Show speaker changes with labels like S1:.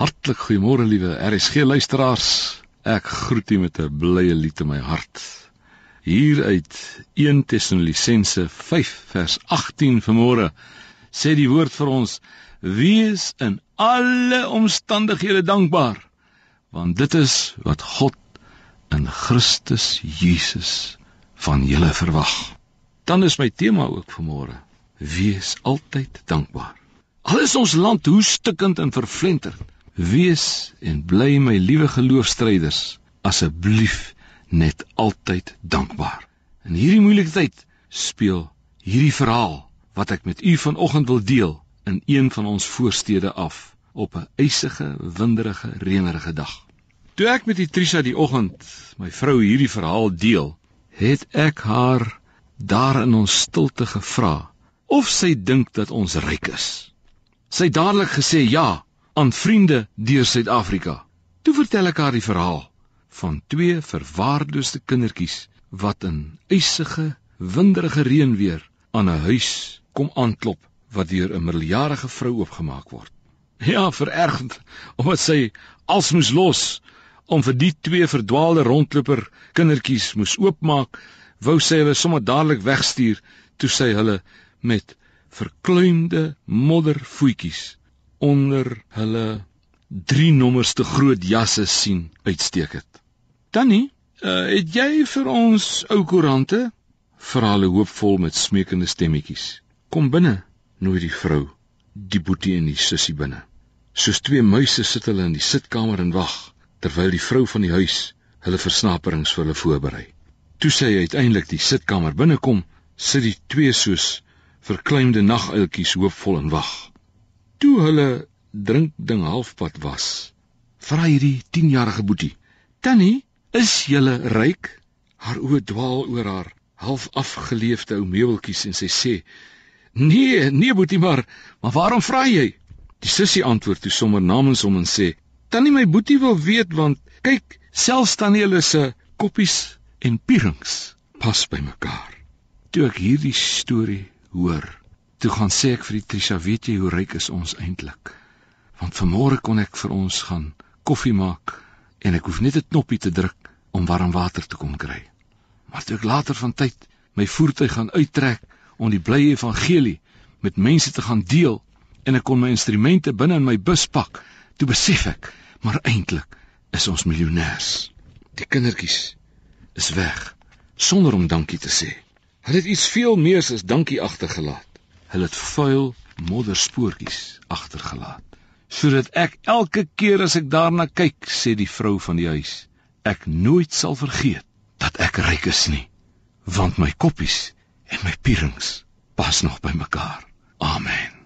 S1: Hartlik goeiemôre liewe RSG luisteraars. Ek groet u met 'n blye lied in my hart. Hier uit 1 Tessalonisense 5 vers 18 vanmôre sê die woord vir ons: Wees in alle omstandighede dankbaar, want dit is wat God in Christus Jesus van julle verwag. Dan is my tema ook vanmôre: Wees altyd dankbaar. Al is ons land hoe stikkend en vervlenterd, wees en bly my liewe geloofstryders asseblief net altyd dankbaar. In hierdie moeilike tyd speel hierdie verhaal wat ek met u vanoggend wil deel in een van ons voorstede af op 'n ysige, winderige, reënerige dag. Toe ek met Trisha die oggend my vrou hierdie verhaal deel, het ek haar daar in ons stilte gevra of sy dink dat ons ryk is. Sy dadelik gesê ja aan vriende deur Suid-Afrika. Toe vertel ek haar die verhaal van twee verwaarloosde kindertjies wat in ysige, winderige reënweer aan 'n huis kom aanklop wat deur 'n middeljarige vrou oopgemaak word. Ja, verergend omdat sy als moes los om vir die twee verdwaalde rondloper kindertjies moes oopmaak, wou sy hulle sommer dadelik wegstuur toe sy hulle met verkleumde moddervoetjies onder hulle drie nommers te groot jasse sien uitsteek het. Tannie, uh, het jy vir ons ou koerante? Vra hulle hoopvol met smeekende stemmetjies. Kom binne, nooi die vrou, die boetie en die sussie binne. Soos twee muise sit hulle in die sitkamer en wag terwyl die vrou van die huis hulle versnaperings vir hulle voorberei. Toe sy uiteindelik die sitkamer binnekom, sit die twee soos verkleinde naguiltjies hoopvol en wag. Toe hulle drink ding halfpad was, vra hierdie 10-jarige boetie: "Tannie, is julle ryk?" Haar oë dwaal oor haar half afgeleefde ou meubeltjies en sy sê: "Nee, nee boetie, maar maar waarom vra jy?" Die sussie antwoord toe sommer namens hom en sê: "Tannie, my boetie wil weet want kyk, selfs tannie hulle se koppies en pierings pas by mekaar." Toe ek hierdie storie hoor. Toe gaan sê ek vir die Trisha, weet jy hoe ryk is ons eintlik? Want vanmôre kon ek vir ons gaan koffie maak en ek hoef net 'n knoppie te druk om warm water te kom kry. Maar toe ek later van tyd my voertuig gaan uittrek om die blye evangelie met mense te gaan deel en ek kon my instrumente binne in my bus pak, toe besef ek, maar eintlik is ons miljonêers. Die kindertjies is weg sonder om dankie te sê. Hulle het iets veel meer as dankie agtergelaat. Hulle het vuil modderspoortjies agtergelaat. Sodat ek elke keer as ek daarna kyk, sê die vrou van die huis, ek nooit sal vergeet dat ek ryk is nie, want my koppies en my pierings pas nog by mekaar. Amen.